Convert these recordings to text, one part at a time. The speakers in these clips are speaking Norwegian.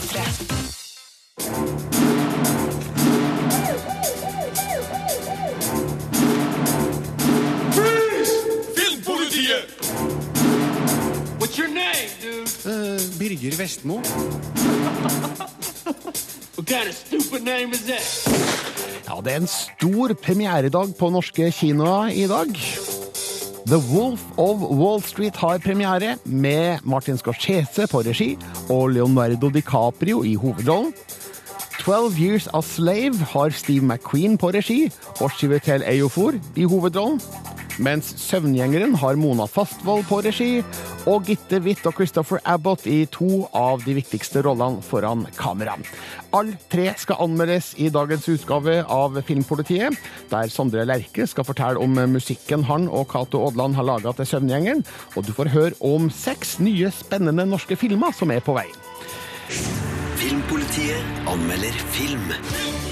P3. Filmpolitiet! What's your name, dude? Birger Vestmo. Ja, det er en stor premieredag på norske kinoer i dag. The Wolf of Wall Street har premiere, med Martin Scorsese på regi og Leonardo DiCaprio i hovedrollen. 12 Years a Slave har Steve McQueen på regi og Chivetel Eyofor i hovedrollen. Mens Søvngjengeren har Mona Fastvold på regi, og Gitte Witt og Christopher Abbott i to av de viktigste rollene foran kamera. Alle tre skal anmeldes i dagens utgave av Filmpolitiet, der Sondre Lerche skal fortelle om musikken han og Cato Odland har laga til Søvngjengeren, og du får høre om seks nye spennende norske filmer som er på vei. Filmpolitiet anmelder film.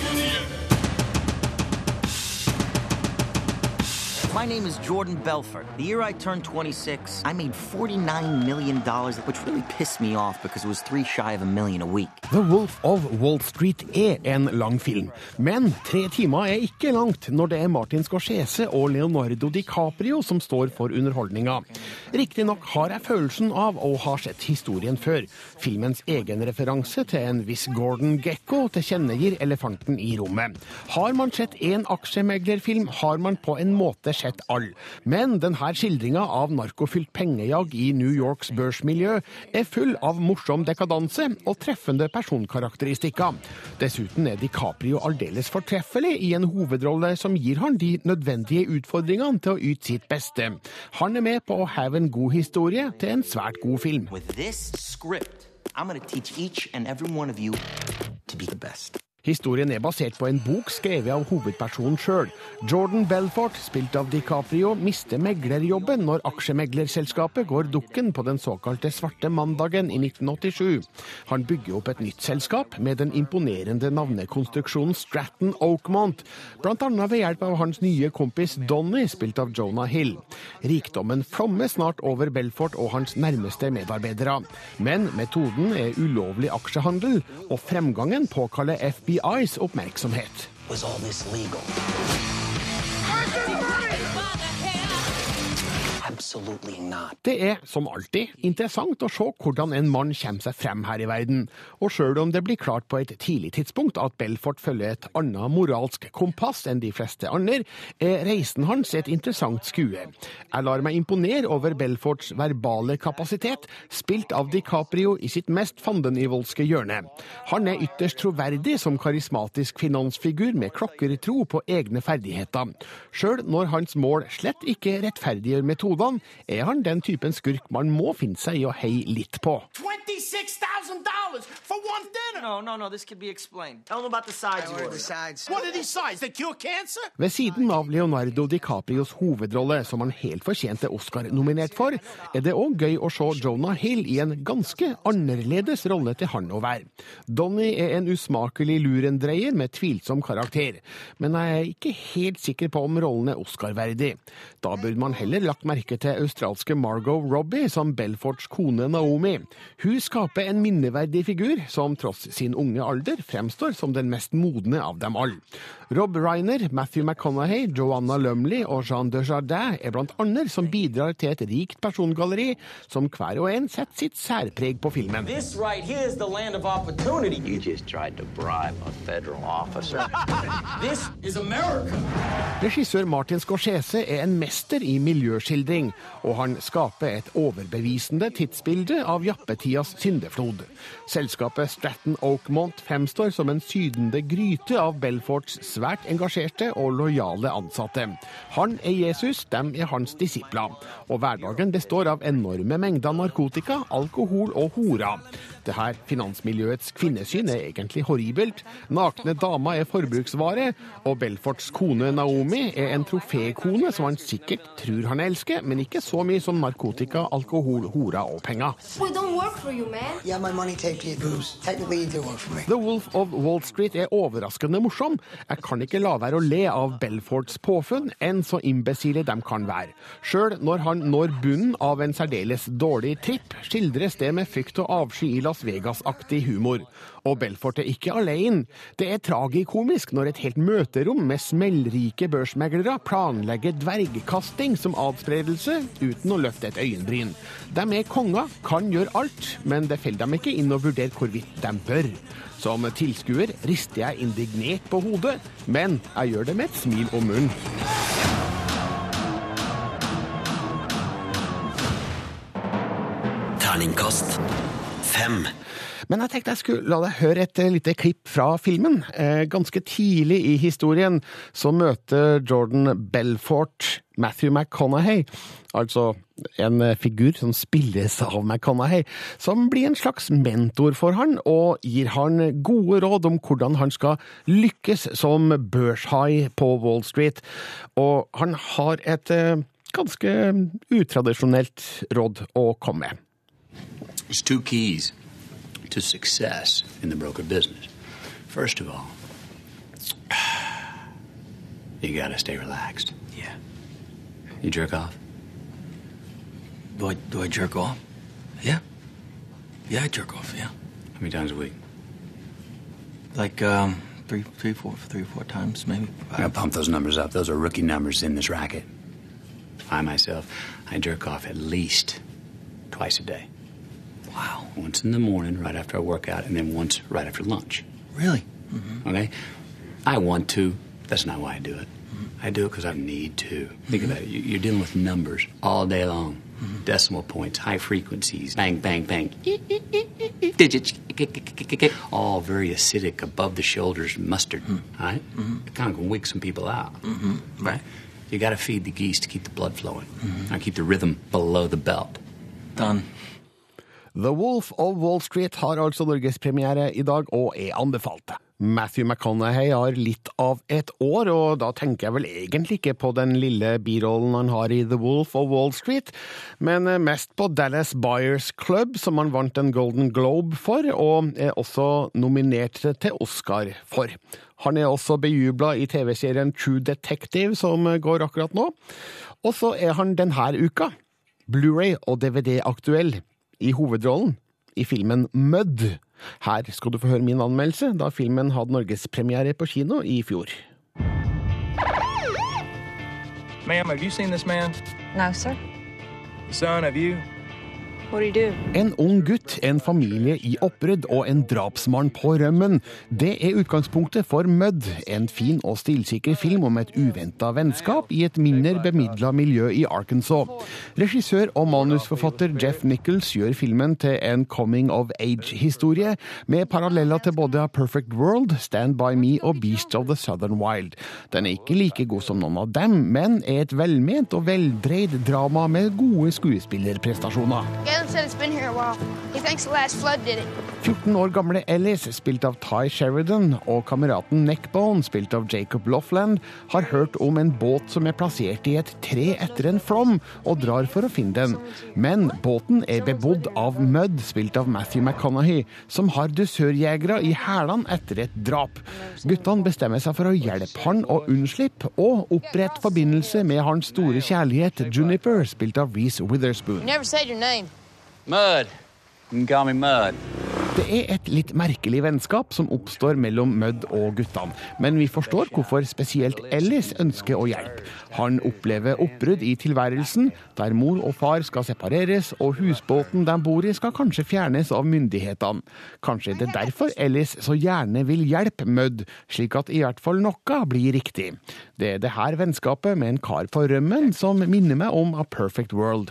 My name is Jordan Belfort. The year I turned 26, I made $49 million, which really pissed me off because it was three shy of a million a week. The Wolf of Wall Street er en lang film, men tre timer er ikke langt når det er Martin Scorsese og Leonardo DiCaprio som står for underholdninga. Riktignok har jeg følelsen av å ha sett historien før. Filmens egen referanse til en viss Gordon Gekko tilkjennegir elefanten i rommet. Har man sett en aksjemeglerfilm, har man på en måte sett all. Men denne skildringa av narkofylt pengejag i New Yorks børsmiljø er full av morsom dekadanse og treffende personkarakteristikker. Dessuten er DiCaprio aldeles fortreffelig i en hovedrolle som gir han de nødvendige utfordringene til å yte sitt beste. Han er med på å heve en god historie til en svært god film. With this script, teach each and every one of you to be the best. Historien er basert på en bok skrevet av hovedpersonen sjøl. Jordan Belfort, spilt av DiCaprio, mister meglerjobben når aksjemeglerselskapet går dukken på den såkalte svarte mandagen i 1987. Han bygger opp et nytt selskap med den imponerende navnekonstruksjonen Stratton Oakmont, bl.a. ved hjelp av hans nye kompis Donny, spilt av Jonah Hill. Rikdommen flommer snart over Belfort og hans nærmeste medarbeidere. Men metoden er ulovlig aksjehandel, og fremgangen påkaller FBIs oppmerksomhet. Was all this legal? Det er, som alltid, interessant å se hvordan en mann kommer seg frem her i verden. Og sjøl om det blir klart på et tidlig tidspunkt at Belfort følger et annet moralsk kompass enn de fleste andre, er reisen hans et interessant skue. Jeg lar meg imponere over Belforts verbale kapasitet, spilt av DiCaprio i sitt mest fandenivoldske hjørne. Han er ytterst troverdig som karismatisk finansfigur med klokkertro på egne ferdigheter. Sjøl når hans mål slett ikke rettferdiggjør metodene, er han den typen skurk man må finne seg i å heie litt på. $26,000 for one dinner! No, no, no, this could be explained. Tell them about the sides you ordered. What are these sides? They cure cancer? Ved siden av Leonardo DiCaprios hovedrolle, som han helt fortjent er Oscar-nominert for, er det òg gøy å se Jonah Hill i en ganske annerledes rolle til han å være. Donny er en usmakelig lurendreier med tvilsom karakter, men jeg er ikke helt sikker på om rollen er Oscar-verdig. Da burde man heller lagt merke til australske Margot Robbie som Belforts kone Naomi. Hun skaper en minneverdig figur som tross sin unge alder fremstår som den mest modne av dem alle. Rob Reiner, Matthew McConaughey, Joanna Lumley og Jean Desjardins er blant andre som bidrar til et rikt persongalleri som hver og en setter sitt særpreg på filmen. This right here is the land of opportunity. You just tried to bribe a federal officer. This is America. Regissør Martin Scorsese er en mester i miljøskildring, og han skaper et overbevisende tidsbilde av jappetidas syndeflod. Selskapet Stratton Oakmont fremstår som en sydende gryte av Belforts svært engasjerte og lojale ansatte. Han er Jesus, dem er hans disipler. Og hverdagen består av enorme mengder narkotika, alkohol og horer. Det her finansmiljøets kvinnesyn er egentlig horribelt. Nakne damer er forbruksvare, og Belforts kone Naomi er en trofékone som han sikkert tror han elsker, men ikke så mye som narkotika, alkohol, horer og penger. You. Yeah. The Wolf of Wall Street er overraskende morsom. Jeg kan ikke la være å le av Belforts påfunn, enn så imbesile de kan være. Sjøl når han når bunnen av en særdeles dårlig tripp, skildres det med frykt og avsky i Las Las Vegas-aktig humor. Og Belfort er ikke alene. Det er tragikomisk når et helt møterom med smellrike børsmeglere planlegger dvergkasting som adspredelse uten å løfte et øyenbryn. De er konger, kan gjøre alt, men det faller dem ikke inn å vurdere hvorvidt de bør. Som tilskuer rister jeg indignert på hodet, men jeg gjør det med et smil om munnen. Terningkast fem. Men jeg tenkte jeg skulle la deg høre et eh, lite klipp fra filmen. Eh, ganske tidlig i historien så møter Jordan Belfort Matthew McConaughey, altså en eh, figur som spilles av McConaughey, som blir en slags mentor for han og gir han gode råd om hvordan han skal lykkes som børshai på Wall Street. Og han har et ganske utradisjonelt råd å komme med. There's two keys to success in the broker business. First of all, you gotta stay relaxed. Yeah. You jerk off? Do I, do I jerk off? Yeah. Yeah, I jerk off, yeah. How many times a week? Like, um, three, three, four, three, four times, maybe. I gotta pump those numbers up. Those are rookie numbers in this racket. I myself, I jerk off at least twice a day. Wow. Once in the morning, right after I work out, and then once right after lunch. Really? Mm-hmm. Okay? I want to. That's not why I do it. Mm-hmm. I do it because I need to. Think about it. You- You're dealing with numbers all day long. Mm-hmm. Decimal points, high frequencies, bang, bang, bang, digits, all very acidic, above the shoulders mustard. All right? It kind of can wig some people out. Right. You got to feed the geese to keep the blood flowing. I keep the rhythm below the belt. Done. The Wolf of Wall Street har altså norgespremiere i dag, og er anbefalt. Matthew McConaughey har litt av et år, og da tenker jeg vel egentlig ikke på den lille birollen han har i The Wolf of Wall Street, men eh, mest på Dallas Buyers Club, som han vant en Golden Globe for, og er også nominert til Oscar for. Han er også bejubla i TV-serien True Detective, som går akkurat nå. Og så er han denne uka Blu-ray og DVD-aktuell i hovedrollen i filmen Mud. Her skal du få høre min anmeldelse, da filmen hadde norgespremiere på kino i fjor. Ma'am, have you seen this man? No, sir. Son, have you? En ung gutt, en familie i oppbrudd og en drapsmann på rømmen. Det er utgangspunktet for Mud, en fin og stilsikker film om et uventa vennskap i et mindre bemidla miljø i Arkansas. Regissør og manusforfatter Jeff Nichols gjør filmen til en coming of age-historie, med paralleller til både A Perfect World, Stand By Me og Beast of the Southern Wild. Den er ikke like god som noen av dem, men er et velment og veldreid drama med gode skuespillerprestasjoner. Galen said it's been here a while. He thinks the last flood did it. 14 år gamle Ellis, spilt av Ty Sheridan, og kameraten Neckbone, spilt av Jacob Loffland, har hørt om en båt som er plassert i et tre etter en flom, og drar for å finne den. Men båten er bebodd av Mudd, spilt av Matthew McConaughey, som har dusørjegere i hælene etter et drap. Guttene bestemmer seg for å hjelpe han å unnslippe, og opprette forbindelse med hans store kjærlighet, Juniper, spilt av Reece Witherspoon. You never said your name. Mud. You can call me Mud. Det er et litt merkelig vennskap som oppstår mellom Mudd og guttene, men vi forstår hvorfor spesielt Ellis ønsker å hjelpe. Han opplever oppbrudd i tilværelsen, der mor og far skal separeres, og husbåten de bor i skal kanskje fjernes av myndighetene. Kanskje er det derfor Ellis så gjerne vil hjelpe Mudd, slik at i hvert fall noe blir riktig. Det er det her vennskapet med en kar på rømmen som minner meg om A Perfect World.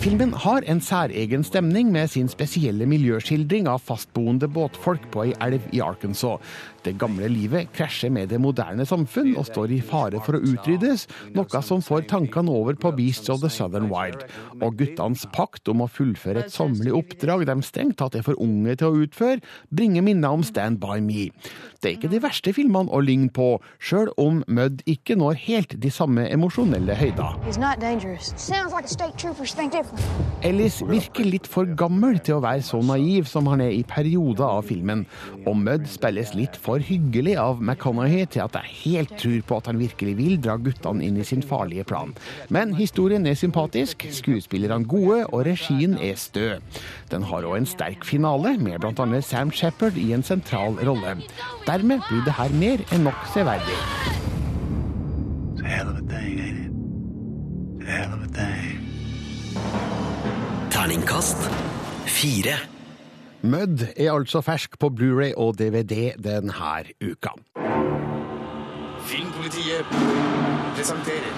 Filmen har en særegen stemning med sin spesielle miljøskildring av fastboende båtfolk på ei elv i Arkansas. Det gamle livet krasjer med det moderne samfunn og står i fare for å utryddes, noe som får tankene over på Beasts of the Southern Wild. Og guttenes pakt om å fullføre et sommerlig oppdrag de strengt tatt er for unge til å utføre, bringer minner om Stand By Me. Det er ikke de verste filmene å ligne på, sjøl om Mudd ikke når helt de samme emosjonelle different. Ellis virker litt for gammel til å være så naiv som han er i perioder av filmen, og Mudd spilles litt for hyggelig av McConaughey til at jeg helt tror på at han virkelig vil dra guttene inn i sin farlige plan. Men historien er sympatisk, skuespillerne gode, og regien er stø. Den har òg en sterk finale, med bl.a. Sam Shepherd i en sentral rolle. Dermed blir det her mer enn nok severdig. It's a hell of a thing, ain't it? It's a hell of a thing. Terningkast fire. Mudd er altså fersk på Blu-ray og DVD denne uka. Filmpolitiet presenterer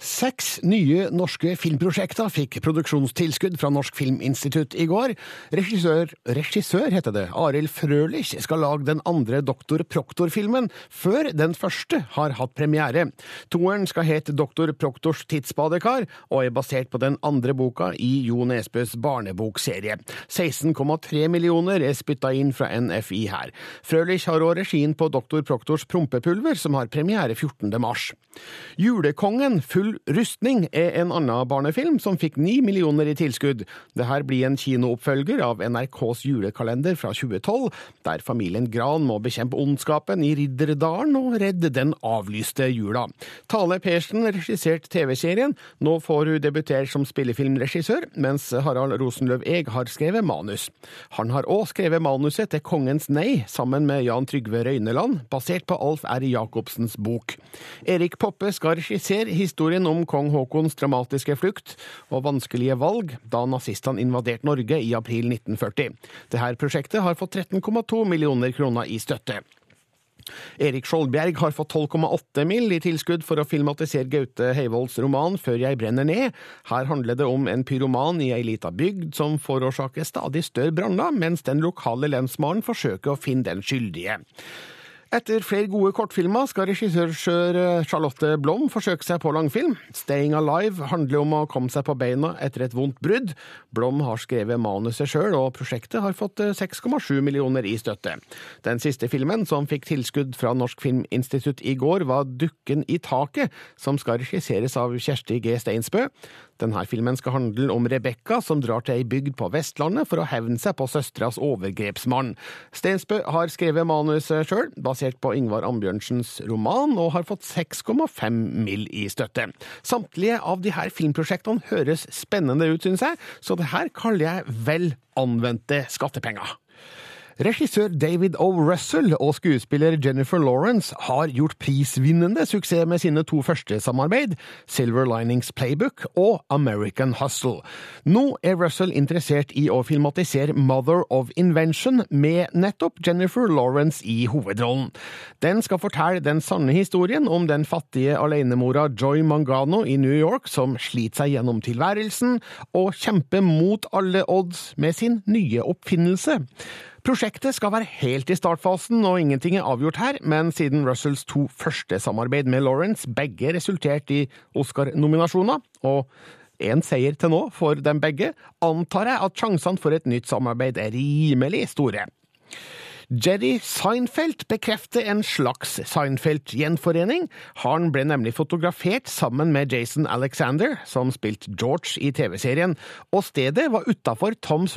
Seks nye norske filmprosjekter fikk produksjonstilskudd fra Norsk Filminstitutt i går. Regissør, regissør heter det, Arild Frølich skal lage den andre Doktor Proktor-filmen, før den første har hatt premiere. Toeren skal hete Doktor Proktors tidsbadekar, og er basert på den andre boka i Jo Nesbøs barnebokserie. 16,3 millioner er spytta inn fra NFI her. Frølich har òg regien på Doktor Proktors prompepulver, som har premiere 14. mars. Julekongen full rustning er en annen barnefilm som fikk ni millioner i tilskudd. Dette blir en kinooppfølger av NRKs julekalender fra 2012, der familien Gran må bekjempe ondskapen i Ridderdalen og redde den avlyste jula. Tale Persen regisserte TV-serien, nå får hun debutere som spillefilmregissør, mens Harald Rosenløv Eeg har skrevet manus. Han har òg skrevet manuset til Kongens nei, sammen med Jan Trygve Røyneland, basert på Alf R. Jacobsens bok. Erik Poppe skal regissere historien om kong Haakons dramatiske flukt og vanskelige valg da nazistene invaderte Norge i april 1940. Dette prosjektet har fått 13,2 millioner kroner i støtte. Erik Skjoldbjerg har fått 12,8 mill. i tilskudd for å filmatisere Gaute Heivolds roman Før jeg brenner ned. Her handler det om en pyroman i ei lita bygd som forårsaker stadig større branner, mens den lokale lensmannen forsøker å finne den skyldige. Etter flere gode kortfilmer skal regissør Charlotte Blom forsøke seg på langfilm. Staying Alive handler om å komme seg på beina etter et vondt brudd. Blom har skrevet manuset sjøl, og prosjektet har fått 6,7 millioner i støtte. Den siste filmen, som fikk tilskudd fra Norsk Filminstitutt i går, var Dukken i taket, som skal regisseres av Kjersti G. Steinsbø. Denne filmen skal handle om Rebekka, som drar til ei bygd på Vestlandet for å hevne seg på søsteras overgrepsmann. Steinsbø har skrevet manuset sjøl, basert på Ingvar Ambjørnsens roman, og har fått 6,5 mill. i støtte. Samtlige av her filmprosjektene høres spennende ut, syns jeg, så det her kaller jeg vel anvendte skattepenger. Regissør David O. Russell og skuespiller Jennifer Lawrence har gjort prisvinnende suksess med sine to første samarbeid, Silver Linings Playbook og American Hustle. Nå er Russell interessert i å filmatisere Mother of Invention med nettopp Jennifer Lawrence i hovedrollen. Den skal fortelle den sanne historien om den fattige alenemora Joy Mangano i New York som sliter seg gjennom tilværelsen og kjemper mot alle odds med sin nye oppfinnelse. Prosjektet skal være helt i startfasen, og ingenting er avgjort her, men siden Russells to første samarbeid med Lawrence begge resulterte i Oscar-nominasjoner, og én seier til nå for dem begge, antar jeg at sjansene for et nytt samarbeid er rimelig store. Jerry Seinfeld bekrefter en slags Seinfeld-gjenforening. Han ble nemlig fotografert sammen med Jason Alexander, som spilte George i TV-serien, og stedet var utafor Toms,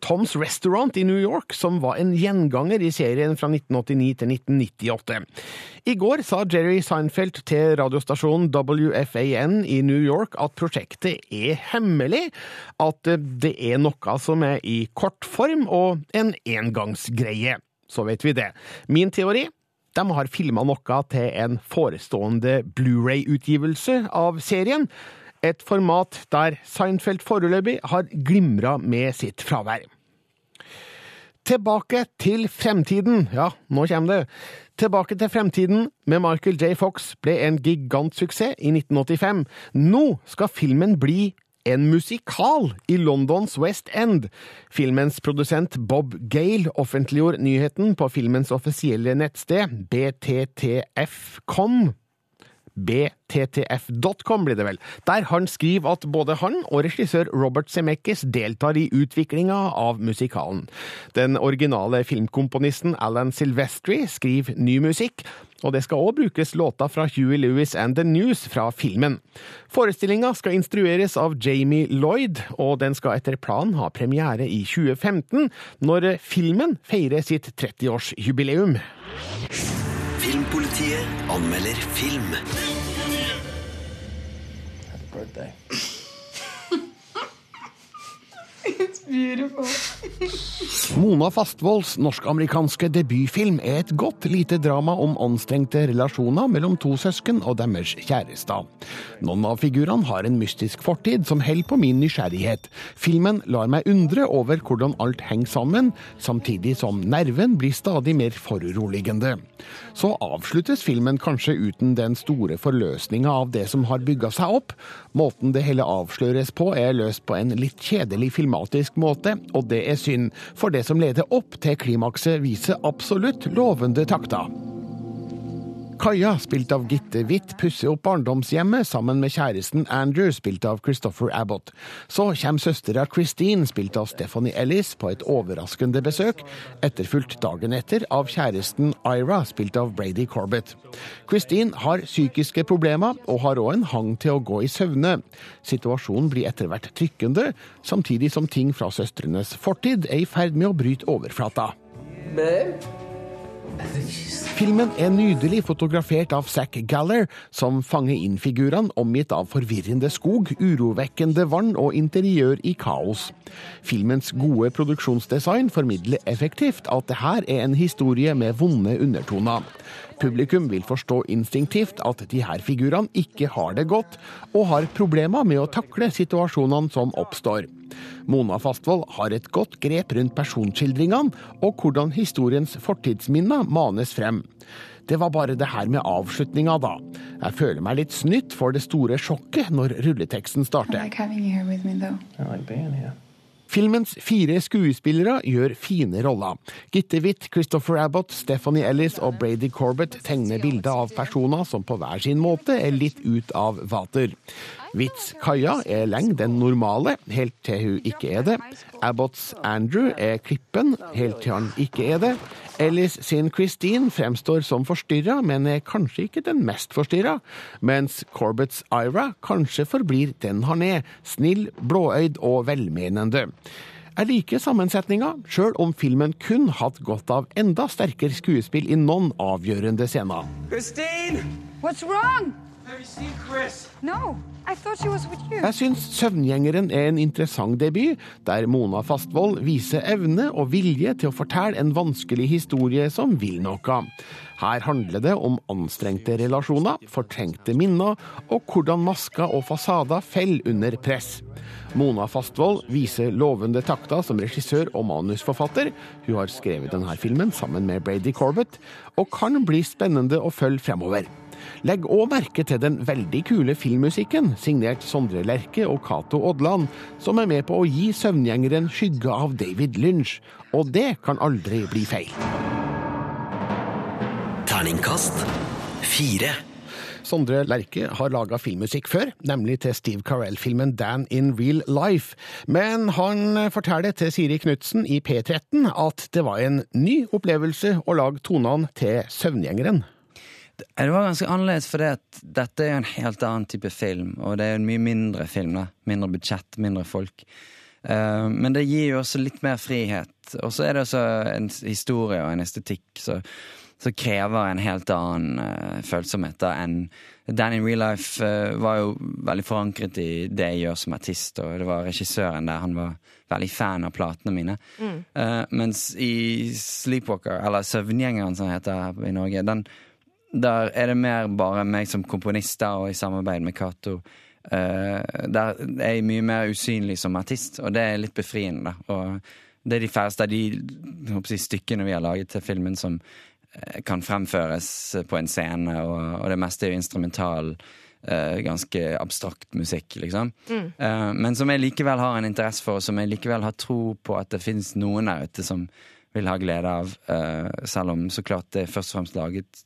Toms Restaurant i New York, som var en gjenganger i serien fra 1989 til 1998. I går sa Jerry Seinfeld til radiostasjonen WFAN i New York at prosjektet er hemmelig, at det er noe som er i kortform og en engangsgreie så vet vi det. Min teori? De har filma noe til en forestående Blu-ray-utgivelse av serien. Et format der Seinfeld foreløpig har glimra med sitt fravær. Tilbake til fremtiden. Ja, nå kommer det. Tilbake til fremtiden med Michael J. Fox ble en gigantsuksess i 1985. Nå skal filmen bli en musikal i Londons West End. Filmens produsent Bob Gale offentliggjorde nyheten på filmens offisielle nettsted, bttf.com. bttf.com blir det vel, der han skriver at både han og regissør Robert Zemeckis deltar i utviklinga av musikalen. Den originale filmkomponisten Alan Silvestri skriver ny musikk, og det skal òg brukes låter fra Huey Lewis and The News fra filmen. Forestillinga skal instrueres av Jamie Lloyd, og den skal etter planen ha premiere i 2015, når filmen feirer sitt 30-årsjubileum. Filmpolitiet anmelder film. Birthday. It's beautiful. Mona Fastvolds norsk-amerikanske debutfilm er et godt lite drama om anstrengte relasjoner mellom to søsken og deres kjærester. Noen av figurene har en mystisk fortid som holder på min nysgjerrighet. Filmen lar meg undre over hvordan alt henger sammen, samtidig som nerven blir stadig mer foruroligende. Så avsluttes filmen kanskje uten den store forløsninga av det som har bygga seg opp. Måten det hele avsløres på er løst på en litt kjedelig filmatisk måte, og det er synd, for det som leder opp til klimakset viser absolutt lovende takter. Kaja, spilt av Gitte Witt, pusser opp barndomshjemmet sammen med kjæresten Andrew, spilt av Christopher Abbott. Så kommer søstera Christine, spilt av Stephanie Ellis, på et overraskende besøk, etterfulgt dagen etter av kjæresten Ira, spilt av Brady Corbett. Christine har psykiske problemer, og har òg en hang til å gå i søvne. Situasjonen blir etter hvert trykkende, samtidig som ting fra søstrenes fortid er i ferd med å bryte overflata. Filmen er nydelig fotografert av Zack Galler, som fanger inn figurene omgitt av forvirrende skog, urovekkende vann og interiør i kaos. Filmens gode produksjonsdesign formidler effektivt at det her er en historie med vonde undertoner. Publikum vil forstå instinktivt at de her figurene ikke har det godt, og har problemer med å takle situasjonene som oppstår. Mona Fastvold har et godt grep rundt personskildringene, og hvordan historiens fortidsminner manes frem. Det var bare det her med avslutninga, da. Jeg føler meg litt snytt for det store sjokket når rulleteksten starter. like having you here with me, though. I like. Filmens fire skuespillere gjør fine roller. Gitte Witt, Christopher Abbott, Stephanie Ellis og Brady Corbett tegner bilder av personer som på hver sin måte er litt ut av vater. Witts Kaja er lenge den normale, helt til hun ikke er det. Abbotts Andrew er klippen, helt til han ikke er det. Ellis sin Christine fremstår som forstyrra, men er kanskje ikke den mest forstyrra. Mens Corbetts Ira kanskje forblir den han er, snill, blåøyd og velmenende. Jeg liker sammensetninga, sjøl om filmen kun hatt godt av enda sterkere skuespill i noen avgjørende scener. Christine! What's wrong? Have you seen Chris? No, I thought she was with you. Jeg syns Søvngjengeren er en interessant debut, der Mona Fastvold viser evne og vilje til å fortelle en vanskelig historie som vil noe. Her handler det om anstrengte relasjoner, fortrengte minner, og hvordan masker og fasader faller under press. Mona Fastvold viser lovende takter som regissør og manusforfatter. Hun har skrevet denne filmen sammen med Brady Corbett, og kan bli spennende å følge fremover. Legg òg merke til den veldig kule filmmusikken, signert Sondre Lerche og Cato Odland, som er med på å gi Søvngjengeren skygge av David Lynch. Og det kan aldri bli feil. Terningkast fire. Sondre Lerche har laga filmmusikk før, nemlig til Steve Carell-filmen Dan in Real Life. Men han forteller til Siri Knutsen i P13 at det var en ny opplevelse å lage tonene til Søvngjengeren. Det var ganske annerledes, for dette er jo en helt annen type film. Og det er jo en mye mindre film. da. Mindre budsjett, mindre folk. Eh, men det gir jo også litt mer frihet. Og så er det også en historie og en estetikk som krever en helt annen uh, følsomhet da, enn Dan in Real Life uh, var jo veldig forankret i det jeg gjør som artist, og det var regissøren der. Han var veldig fan av platene mine. Mm. Mens i Sleepwalker, eller Søvngjengeren som heter her i Norge, den, der er det mer bare meg som komponist og i samarbeid med Cato. Uh, der er jeg mye mer usynlig som artist, og det er litt befriende. Og det er de færreste av de stykkene vi har laget til filmen som eh, kan fremføres på en scene, og, det meste er jo instrumental, uh, ganske abstrakt musikk, liksom. Mm. Men som jeg likevel har en interesse for, og som jeg likevel har tro på at det finnes noen der ute som vil ha glede av, selv om så klart det er først og fremst laget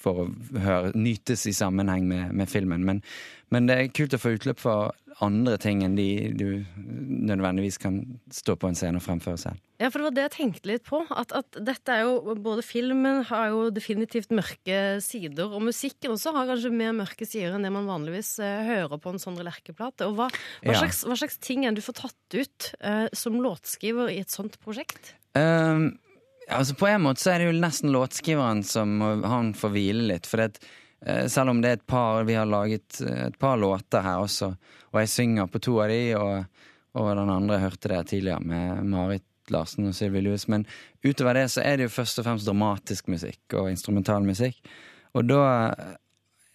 for å høre, nytes i sammenheng med, med filmen. Men, men det er kult å få utløp for andre ting enn de du nødvendigvis kan stå på en scene og fremføre selv. Ja, for det var det jeg tenkte litt på. At, at dette er jo Både filmen har jo definitivt mørke sider, og musikken også har kanskje mer mørke sider enn det man vanligvis eh, hører på en Sondre Lerche-plate. Og hva, hva, Ja. slags, hva slags ting er det du får tatt ut eh, som låtskriver i et sånt prosjekt? Ehm, altså På en måte så er det jo nesten låtskriveren som han får hvile litt. For det, eh, selv om det er et par Vi har laget eh, et par låter her også, og jeg synger på to av de, og, og den andre hørte det tidligere med Marit Larsen og Sylvi Lewis. Men utover det så er det jo først og fremst dramatisk musikk og instrumental musikk. Og da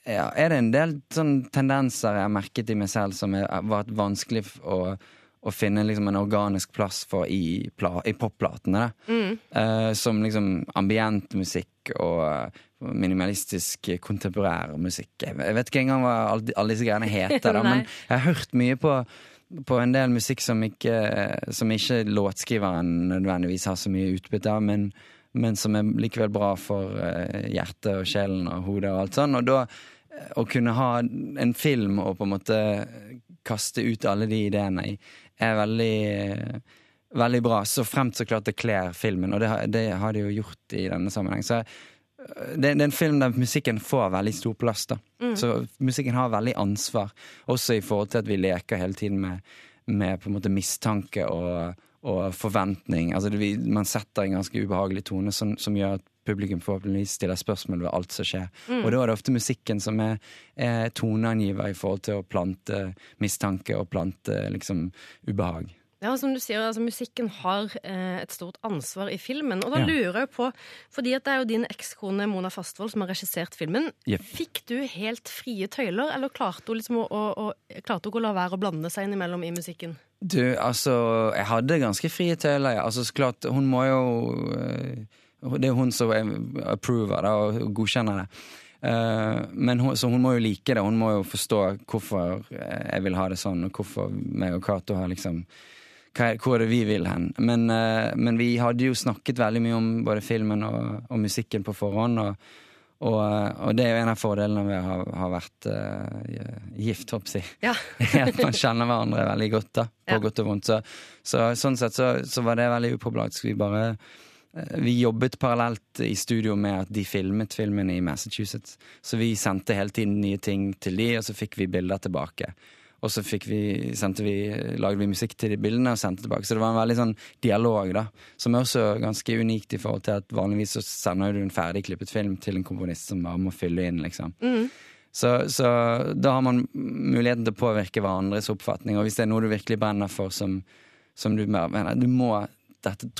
ja, er det en del sånn tendenser jeg har merket i meg selv som har vært vanskelig å, å finne liksom en organisk plass for i, pla, i popplatene. Mm. Uh, som liksom ambient musikk og eh, minimalistisk eh, kontemporær musikk. Jeg vet ikke engang hva alle, alle disse greiene heter, da, men jeg har hørt mye på, på en del musikk som ikke, som ikke låtskriveren nødvendigvis har så mye utbytte av, men, men som er likevel bra for hjertet og sjelen og hodet og alt sånn. Og da å kunne ha en film og på en måte kaste ut alle de ideene i, er veldig Veldig bra, så fremt så klart det kler filmen, og det, har- det har de jo gjort i denne sammenheng. Så eh, det, det er en film der musikken får veldig stor plass. da. Mm. Så musikken har veldig ansvar, også i forhold til at vi leker hele tiden med, med på en måte mistanke og, og forventning. Altså det, Man setter en ganske ubehagelig tone som, som gjør at publikum forhåpentligvis stiller spørsmål ved alt som skjer. Mm. Og da er det ofte musikken som er, er toneangiver i forhold til å plante mistanke og plante liksom ubehag. Ja, som du sier, altså Musikken har eh, et stort ansvar i filmen. Og da Ja. lurer jeg på, fordi at det er jo din ekskone Mona Fastvold som har regissert filmen. Yep. Fikk du helt frie tøyler, eller klarte hun liksom å, å, å, klarte hun ikke å la være å blande seg innimellom i musikken? Du, altså Jeg hadde ganske frie tøyler. Altså, så klart, hun må jo eh, Det er hun som approver det og godkjenner det. Eh, men hun, så hun må jo like det. Hun må jo forstå hvorfor jeg vil ha det sånn, og hvorfor meg og Cato har liksom hva hvor er det vi vil hen? Men, eh, men vi hadde jo snakket veldig mye om både filmen og, og musikken på forhånd. Og, og, eh, og det er jo en av fordelene ved å ha, vært uh, gift, håper jeg. Ja. at man kjenner hverandre veldig godt, da, på Ja. godt og vondt. Så, så sånn sett så, så var det veldig uproblematisk. Vi bare eh, vi jobbet parallelt i studio med at de filmet filmen i Massachusetts. Så vi sendte hele tiden nye ting til de, og så fikk vi bilder tilbake. Og så vi, vi, lagde vi musikk til de bildene og sendte tilbake. Så det var en veldig sånn dialog, da. Som er også ganske unikt i forhold til at vanligvis så sender du en ferdigklippet film til en komponist som bare må fylle inn, liksom. Mm. Så, så da har man muligheten til å påvirke hverandres oppfatning. Og hvis det er noe du virkelig brenner for, som, som du mener Du må dette,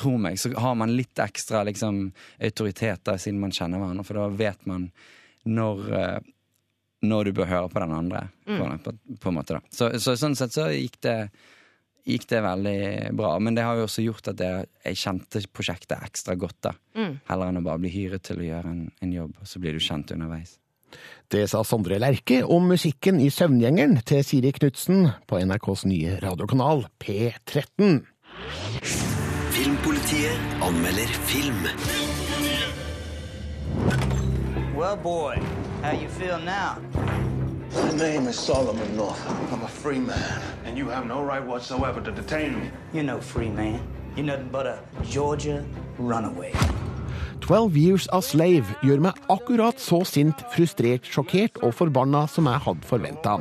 tro, meg, så har man litt ekstra liksom, autoritet da, siden man kjenner hverandre, for da vet man når eh, når du bør høre på den andre, på, Mm. på, på en måte. da. Så, så sånn sett så gikk det, gikk det veldig bra. Men det har jo også gjort at jeg, jeg kjente prosjektet ekstra godt, da. Mm. Heller enn å bare bli hyret til å gjøre en, en jobb, og så blir du kjent underveis. Det sa Sondre Lerche om musikken i Søvngjengeren til Siri Knutsen på NRKs nye radiokanal P13. Filmpolitiet anmelder film. Well, boy, how you feel now? My name is Solomon North. I'm a free man, and you have no right whatsoever to detain me. You're no free man. You're nothing but a Georgia runaway. 12 Years a Slave gjør meg akkurat så sint, frustrert, sjokkert og forbanna som jeg hadde forventa.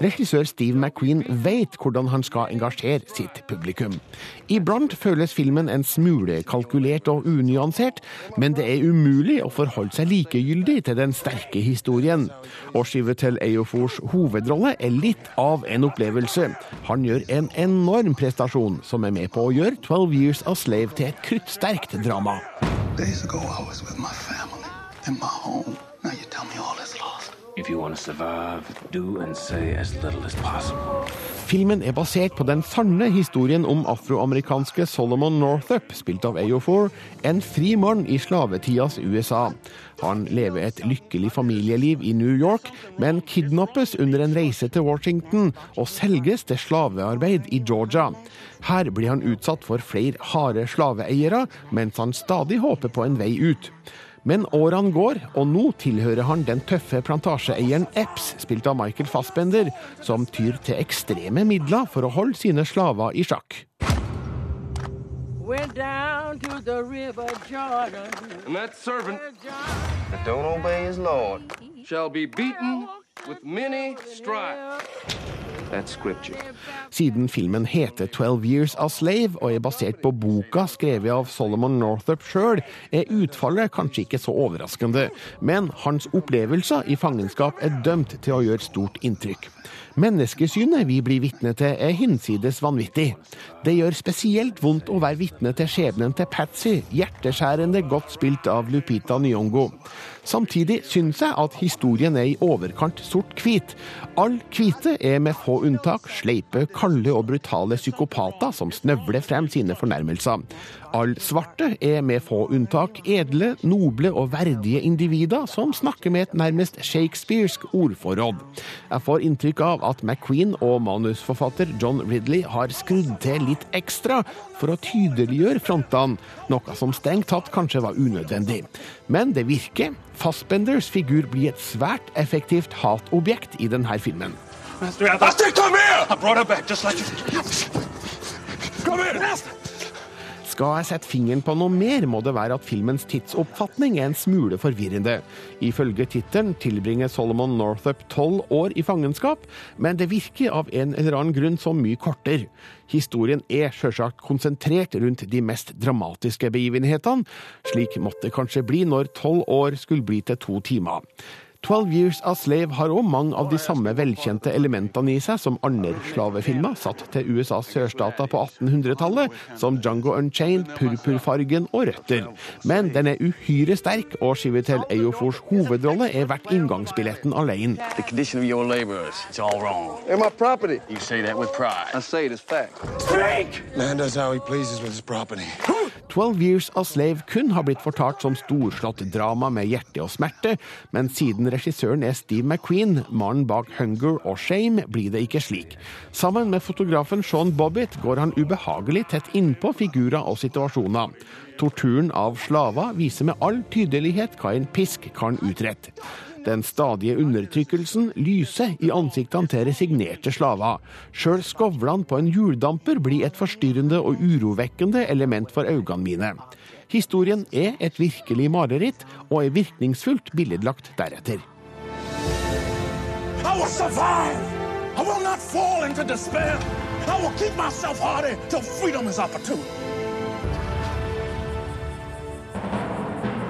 Regissør Steve McQueen vet hvordan han skal engasjere sitt publikum. Iblant føles filmen en smule kalkulert og unyansert, men det er umulig å forholde seg likegyldig til den sterke historien. Og til Ejofors hovedrolle er litt av en opplevelse. Han gjør en enorm prestasjon, som er med på å gjøre 12 Years a Slave til et kruttsterkt drama. Days ago, I was with my family in my home. Now you tell me all is lost. Filmen er basert på den sanne historien om afroamerikanske Solomon Northup, spilt av Eofor, en fri mann i slavetidas USA. Han lever et lykkelig familieliv i New York, men kidnappes under en reise til Washington og selges til slavearbeid i Georgia. Her blir han utsatt for flere harde slaveeiere, mens han stadig håper på en vei ut. Men årene går, og nå tilhører han den tøffe plantasjeeieren Epps, spilt av Michael Fassbender, som tyr til ekstreme midler for å holde sine slaver i sjakk. Went down to the river Jordan. And that servant that don't obey his Lord shall be beaten with many stripes. Siden filmen heter 'Twelve Years a Slave' og er basert på boka skrevet av Solomon Northup sjøl, er utfallet kanskje ikke så overraskende. Men hans opplevelser i fangenskap er dømt til å gjøre stort inntrykk. Menneskesynet vi blir vitne til, er hinsides vanvittig. Det gjør spesielt vondt å være vitne til skjebnen til Patsy, hjerteskjærende godt spilt av Lupita Nyongo. Samtidig syns jeg at historien er i overkant sort-hvit. All hvite er med få unntak sleipe, kalde og brutale psykopater som snøvler frem sine fornærmelser. All svarte er med få unntak edle, noble og verdige individer som snakker med et nærmest shakespearsk ordforråd. Jeg får inntrykk av at McQueen og manusforfatter John Ridley har skrudd til litt ekstra for å tydeliggjøre frontene, noe som strengt tatt kanskje var unødvendig. Men det virker. Fassbenders figur blir et svært effektivt hatobjekt i denne filmen. Master, come here! I brought her back just like you. Come here! Master! Skal jeg sette fingeren på noe mer, må det være at filmens tidsoppfatning er en smule forvirrende. Ifølge tittelen tilbringer Solomon Northup tolv år i fangenskap, men det virker av en eller annen grunn så mye kortere. Historien er sjølsagt konsentrert rundt de mest dramatiske begivenhetene. Slik måtte det kanskje bli når tolv år skulle bli til to timer. 'Twelve Years a Slave' har òg mange av de samme velkjente elementene i seg som andre slavefilmer satt til USAs sørstater på 1800-tallet, som 'Django Unchained', 'Purpurfargen' og 'Røtter'. Men den er uhyre sterk, og Chivetel Eyofors hovedrolle er verdt inngangsbilletten alene. The condition of your laborers, it's all wrong. They're my property. You say that with pride. I say it as fact. Speak! Man does how he pleases with his property. 'Twelve Years a Slave' kun har blitt fortalt som storslått drama med hjerte og smerte, men siden regissøren er Steve McQueen, mannen bak 'Hunger' og 'Shame', blir det ikke slik. Sammen med fotografen Sean Bobbitt går han ubehagelig tett innpå figurer og situasjoner. Torturen av slaver viser med all tydelighet hva en pisk kan utrette. Den stadige undertrykkelsen lyser i ansiktene til resignerte slaver. Sjøl skovlene på en hjuldamper blir et forstyrrende og urovekkende element for øynene mine. Historien er et virkelig mareritt, og er virkningsfullt billedlagt deretter. I will survive. I will not fall into despair. I will keep myself hardy till freedom is opportune.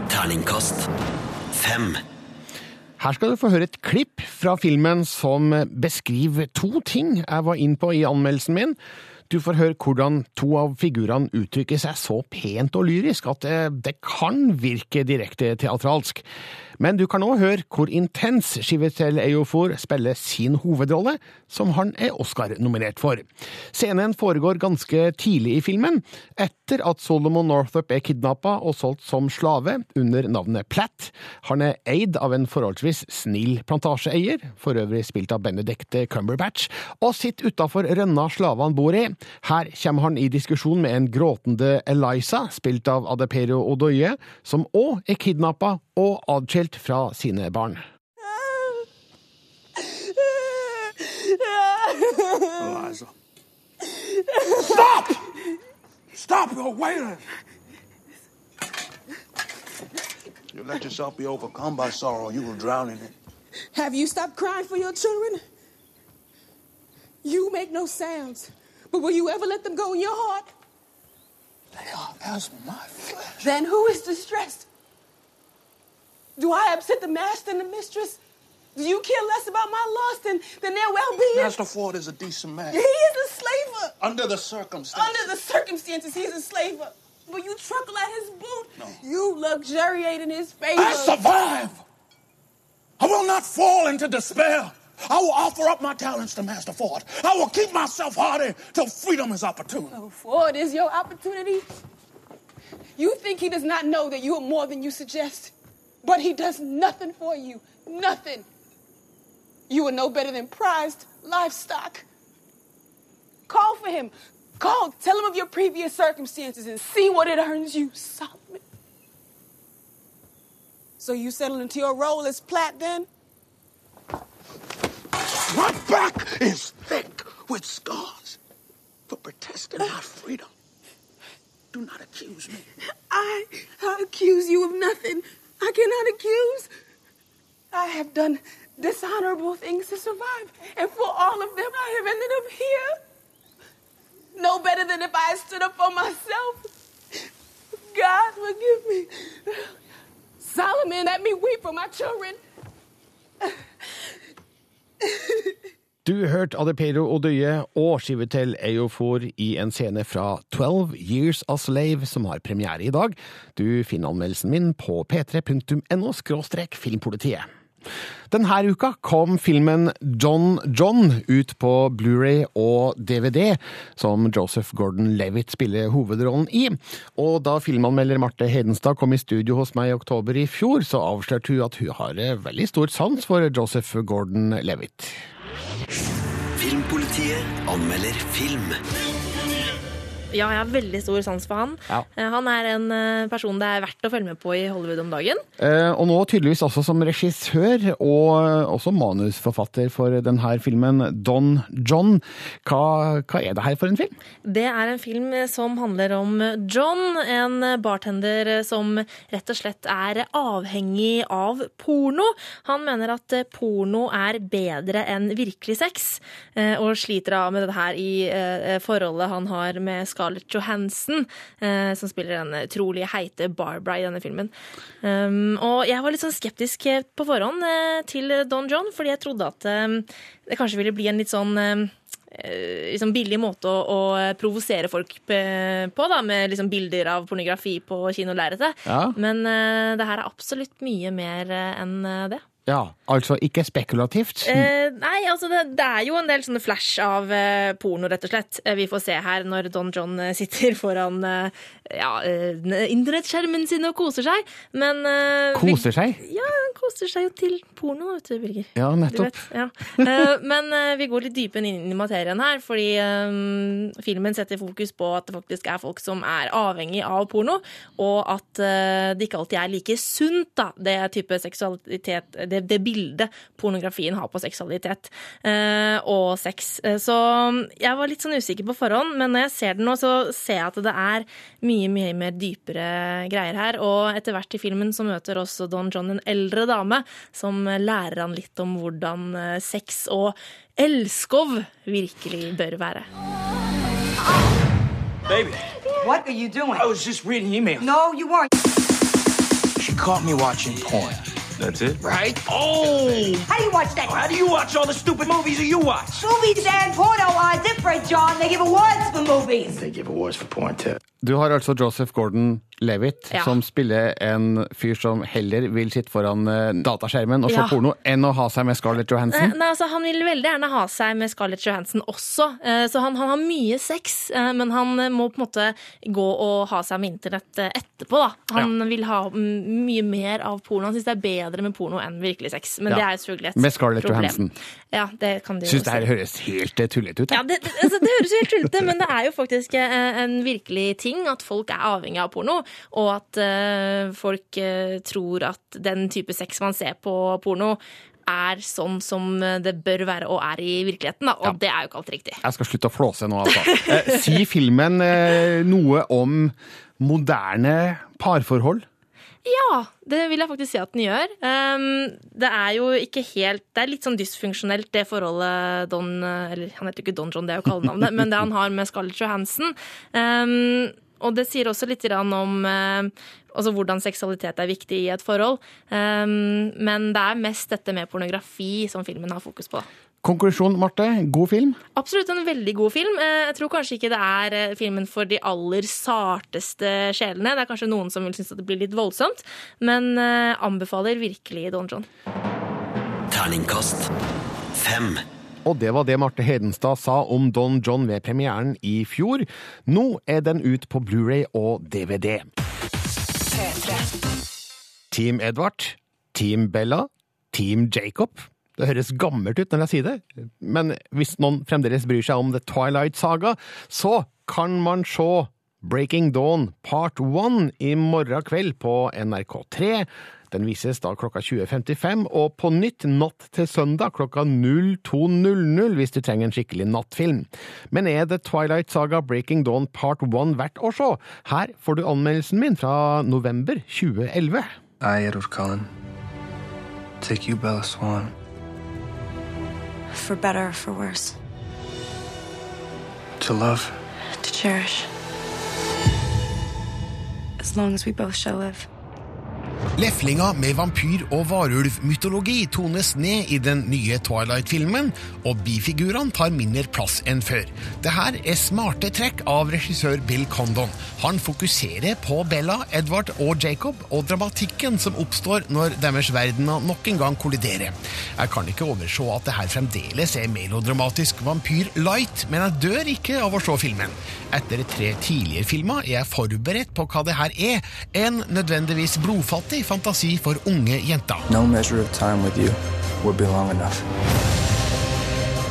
Terningkast fem. Her skal du få høre et klipp fra filmen som beskriver to ting jeg var inn på i anmeldelsen min. Du får høre hvordan to av figurene uttrykker seg så pent og lyrisk at det, det kan virke direkte teatralsk. Men du kan òg høre hvor intens Chivetel Eyofor spiller sin hovedrolle, som han er Oscar-nominert for. Scenen foregår ganske tidlig i filmen, etter at Solomon Northup er kidnappa og solgt som slave under navnet Platt. Han er eid av en forholdsvis snill plantasjeeier, for øvrig spilt av Benedicte Cumberbatch, og sitter utafor rønna slavene bor i. Her kommer han i diskusjon med en gråtende Eliza, spilt av Adepero Odoye, som òg er kidnappa og adskilt fra sine barn. Eliza. Stop! Stop, you're wailing. You let yourself be overcome by sorrow, you will drown in it. Have you stopped crying for your children? You make no sounds, but will you ever let them go in your heart? They are as my flesh. Then who is distressed? Do I upset the master and the mistress? Do you care less about my loss than, than their well-being? Master Ford is a decent man. He is a slaver. Under the circumstances. Under the circumstances, he's a slaver. But you truckle at his boot. No. You luxuriate in his favor. I survive. I will not fall into despair. I will offer up my talents to Master Ford. I will keep myself hardy till freedom is opportune. Oh, Ford is your opportunity. You think he does not know that you are more than you suggest, but he does nothing for you. Nothing. You are no better than prized livestock. Call for him. Call. Tell him of your previous circumstances and see what it earns you, Solomon. So you settle into your role as Platt then? My back is thick with scars for protesting my freedom. Do not accuse me. I, I accuse you of nothing. I cannot accuse. I have done dishonorable things to survive, and for all of them, I have ended up here. No better than if I had stood up for myself. God, forgive me. Solomon, let me weep for my children. Du hørte Adepero Odøye og skive til Eofor i en scene fra 12 Years a Slave, som har premiere i dag. Du finner anmeldelsen min på p3.no filmpolitiet. Denne uka kom filmen John John ut på Blu-ray og DVD, som Joseph Gordon-Levitt spiller hovedrollen i. Og da filmanmelder Marte Hedenstad kom i studio hos meg i oktober i fjor, så avslørte hun at hun har veldig stor sans for Joseph Gordon-Levitt. Filmpolitiet anmelder film. Ja, jeg har veldig stor sans for han. Ja. Eh, Han er en eh, person det er verdt å følge med på i Hollywood om dagen. Eh, og nå tydeligvis også som regissør, og også manusforfatter for denne filmen, Don John. Hva, hva er det her for en film? Det er en film som handler om John, en bartender som rett og slett er avhengig av porno. Han mener at porno er bedre enn virkelig sex, og sliter av med det her i forholdet han har med Scarlett Johansson, eh, som spiller den utrolig heite Barbara i denne filmen. Um, og jeg var litt sånn skeptisk på forhånd eh, til Don John, fordi jeg trodde at eh, det kanskje ville bli en litt sånn eh, eh, liksom billig måte å, å provosere folk på, da, med liksom bilder av pornografi på kinolerretet. Ja. Men eh, det her er absolutt mye mer eh, enn eh, det. Ja, altså ikke spekulativt. Eh, nei, altså det, det er jo en del sånne flash av eh, porno, rett og slett. Eh, vi får se her når Don John eh, sitter foran eh, ja, eh, internettskjermen sin og koser seg. Men Koser seg? Ja, han koser seg jo til porno, vet du, Birger. Ja, nettopp. vet, ja. Eh, Men vi går litt dypere inn i materien her, fordi filmen setter fokus på at det faktisk er folk som er avhengig av porno, og at det ikke alltid er like sunt, da, det type seksualitet, det, det bildet pornografien har på seksualitet eh, og sex. Eh, Så jeg var litt sånn usikker på forhånd, men når jeg ser den nå, så ser jeg at det er mye, mye mer dypere greier her, og etter hvert i filmen så møter også Don John en eldre dame som lærer han litt om hvordan eh, sex og elskov virkelig bør være. Baby, What are you doing? I was just reading email. No, you weren't. She caught me watching porn. That's it? Right? Oh! How do you watch that? How do you watch all the stupid movies that you watch? Movies and porno are different, John. They give awards for movies. They give awards for porn too. Du har altså Joseph Gordon-Levitt, Ja. som spiller en fyr som heller vil sitte foran eh, dataskjermen og se Ja. porno, enn å ha seg med Scarlett Eh, Johansson. Nei, altså, han vil veldig gjerne ha seg med Scarlett Johansson også, eh, så han, han har mye sex, men han må på en måte gå og ha seg med internett etterpå. Da. Han vil ha mm, mye mer av porno. Han syns det er bedre med porno enn virkelig sex, men Ja. det er selvfølgelig et problem. Med Scarlett problem. Johansson. Ja, det kan du Syns det her høres helt tullete ut. Ja, det, altså, det høres helt tullete men det er jo faktisk en virkelig ting at folk er avhengig av porno, og at eh, folk eh, tror at den type sex man ser på porno, er sånn som det bør være og er i virkeligheten, da. og det er jo ikke alltid riktig. Jeg skal slutte å flåse nå, altså. Eh, si filmen eh, noe om moderne parforhold? Ja, det vil jeg faktisk si at den gjør. Um, det er jo ikke helt Det er litt sånn dysfunksjonelt, det forholdet Don Eller han heter jo ikke Don John, det er jo kallenavnet, men det han har med Scarlett Johansson. Um, og det sier også litt om eh, altså hvordan seksualitet er viktig i et forhold. Um, men det er mest dette med pornografi som filmen har fokus på. Konklusjon, Marte. God film? Absolutt en veldig god film. Eh, Jeg tror kanskje ikke det er eh, filmen for de aller sarteste sjelene. Det er kanskje noen som vil synes at det blir litt voldsomt, men anbefaler virkelig Don John. Terningkast fem. Og det var det Marte Hedenstad sa om Don John ved premieren i fjor. Nå er den ut på Blu-ray og DVD. Team Edvard, Team Bella, Team Jacob. Det høres gammelt ut når jeg sier det, men hvis noen fremdeles bryr seg om The Twilight Saga, så kan man se Breaking Dawn part 1 i morgen kveld på NRK3. Den vises da klokka 20.55, og på nytt natt til søndag klokka 02.00 hvis du trenger en skikkelig nattfilm. Men er The Twilight Saga Breaking Dawn Part 1 verdt å se? Her får du anmeldelsen min fra november 2011. I, Edward Cullen, take you, Bella Swan, For better or for worse. to love. To cherish. As long as we both shall live. Leflinga med vampyr- og varulvmytologi tones ned i den nye Twilight-filmen, og bifigurene tar mindre plass enn før. Det her er smarte trekk av regissør Bill Condon. Han fokuserer på Bella, Edward og Jacob, og dramatikken som oppstår når deres verdener nok en gang kolliderer. Jeg kan ikke overse at det her fremdeles er melodramatisk vampyr light, men jeg dør ikke av å se filmen. Etter tre tidligere filmer er jeg forberedt på hva det her er, en nødvendigvis blodfattig fantasi for unge jenter. No measure of time with you would be long enough.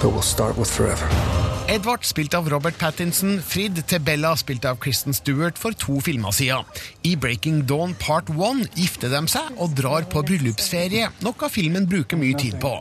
But we'll start with forever. Edvard, spilt av Robert Pattinson, Frid til Bella, spilt av Kristen Stewart, for to filmer siden. I Breaking Dawn Part 1 gifter de seg og drar på bryllupsferie, noe filmen bruker mye tid på.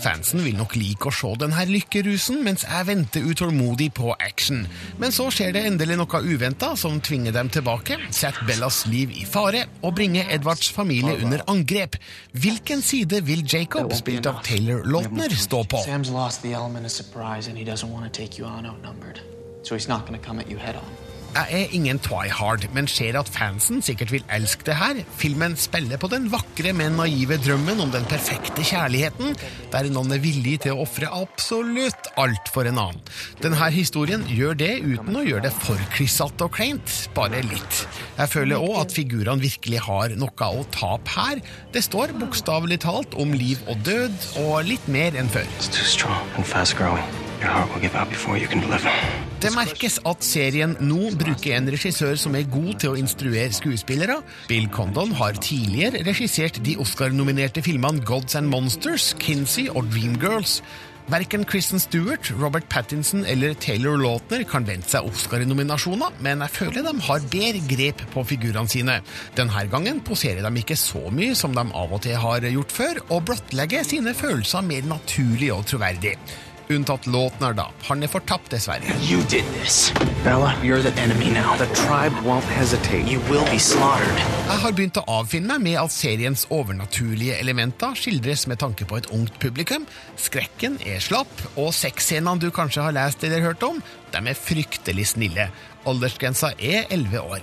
Fansen vil nok like å se denne lykkerusen, mens jeg venter utålmodig på action. Men så skjer det endelig noe uventa som tvinger dem tilbake, setter Bellas liv i fare og bringer Edvards familie under angrep. Hvilken side vil Jacob, spilt av Taylor Lautner, stå på? Sam's lost the element of surprise, and he doesn't want to take you on outnumbered. So he's not going to come at you head on. Jeg er ingen twihard, men ser at fansen sikkert vil elske det her. Filmen spiller på den vakre, men naive drømmen om den perfekte kjærligheten, der noen er villig til å ofre absolutt alt for en annen. Denne historien gjør det uten å gjøre det for klissete og kleint, bare litt. Jeg føler òg at figurene virkelig har noe å tape her. Det står bokstavelig talt om liv og død, og litt mer enn før. It's too strong and fast growing. Det merkes at serien nå bruker en regissør som er god til å instruere skuespillere. Bill Condon har tidligere regissert de Oscar-nominerte filmene Gods and Monsters, Kinsey og Dreamgirls. Verken Kristen Stewart, Robert Pattinson eller Taylor Lautner kan vente seg Oscar-nominasjoner, men jeg føler de har bedre grep på figurene sine. Denne gangen poserer de ikke så mye som de av og til har gjort før, og blottlegger sine følelser mer naturlig og troverdig. Unntatt låten er da. Han er fortapt, dessverre. You did this. Bella, you're the enemy now. The tribe won't hesitate. You will be slaughtered. Jeg har begynt å avfinne meg med at seriens overnaturlige elementer skildres med tanke på et ungt publikum. Skrekken er slapp, og sexscenene du kanskje har lest eller hørt om, de er fryktelig snille. Aldersgrensa er 11 år.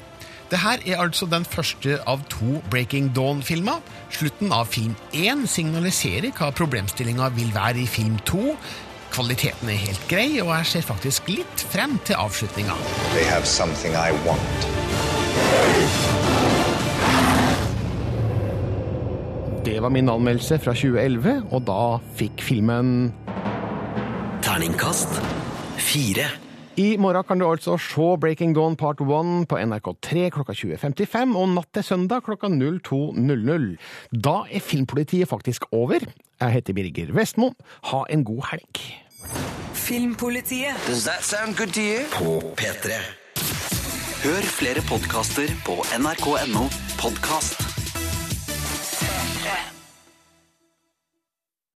Det her er altså den første av to Breaking Dawn-filmer. Slutten av film 1 signaliserer hva problemstillinga vil være i film 2. Kvaliteten er helt grei, og jeg ser faktisk litt frem til avslutninga. They have something I want. Det var min anmeldelse fra 2011, og da fikk filmen Terningkast fire. I morgen kan du altså se Breaking Dawn Part 1 på NRK3 klokka 20.55 og natt til søndag klokka 02.00. Da er Filmpolitiet faktisk over. Jeg heter Birger Vestmo. Ha en god helg. Filmpolitiet. Does that sound good to you? På P3. Hør flere podkaster på nrk.no podkast.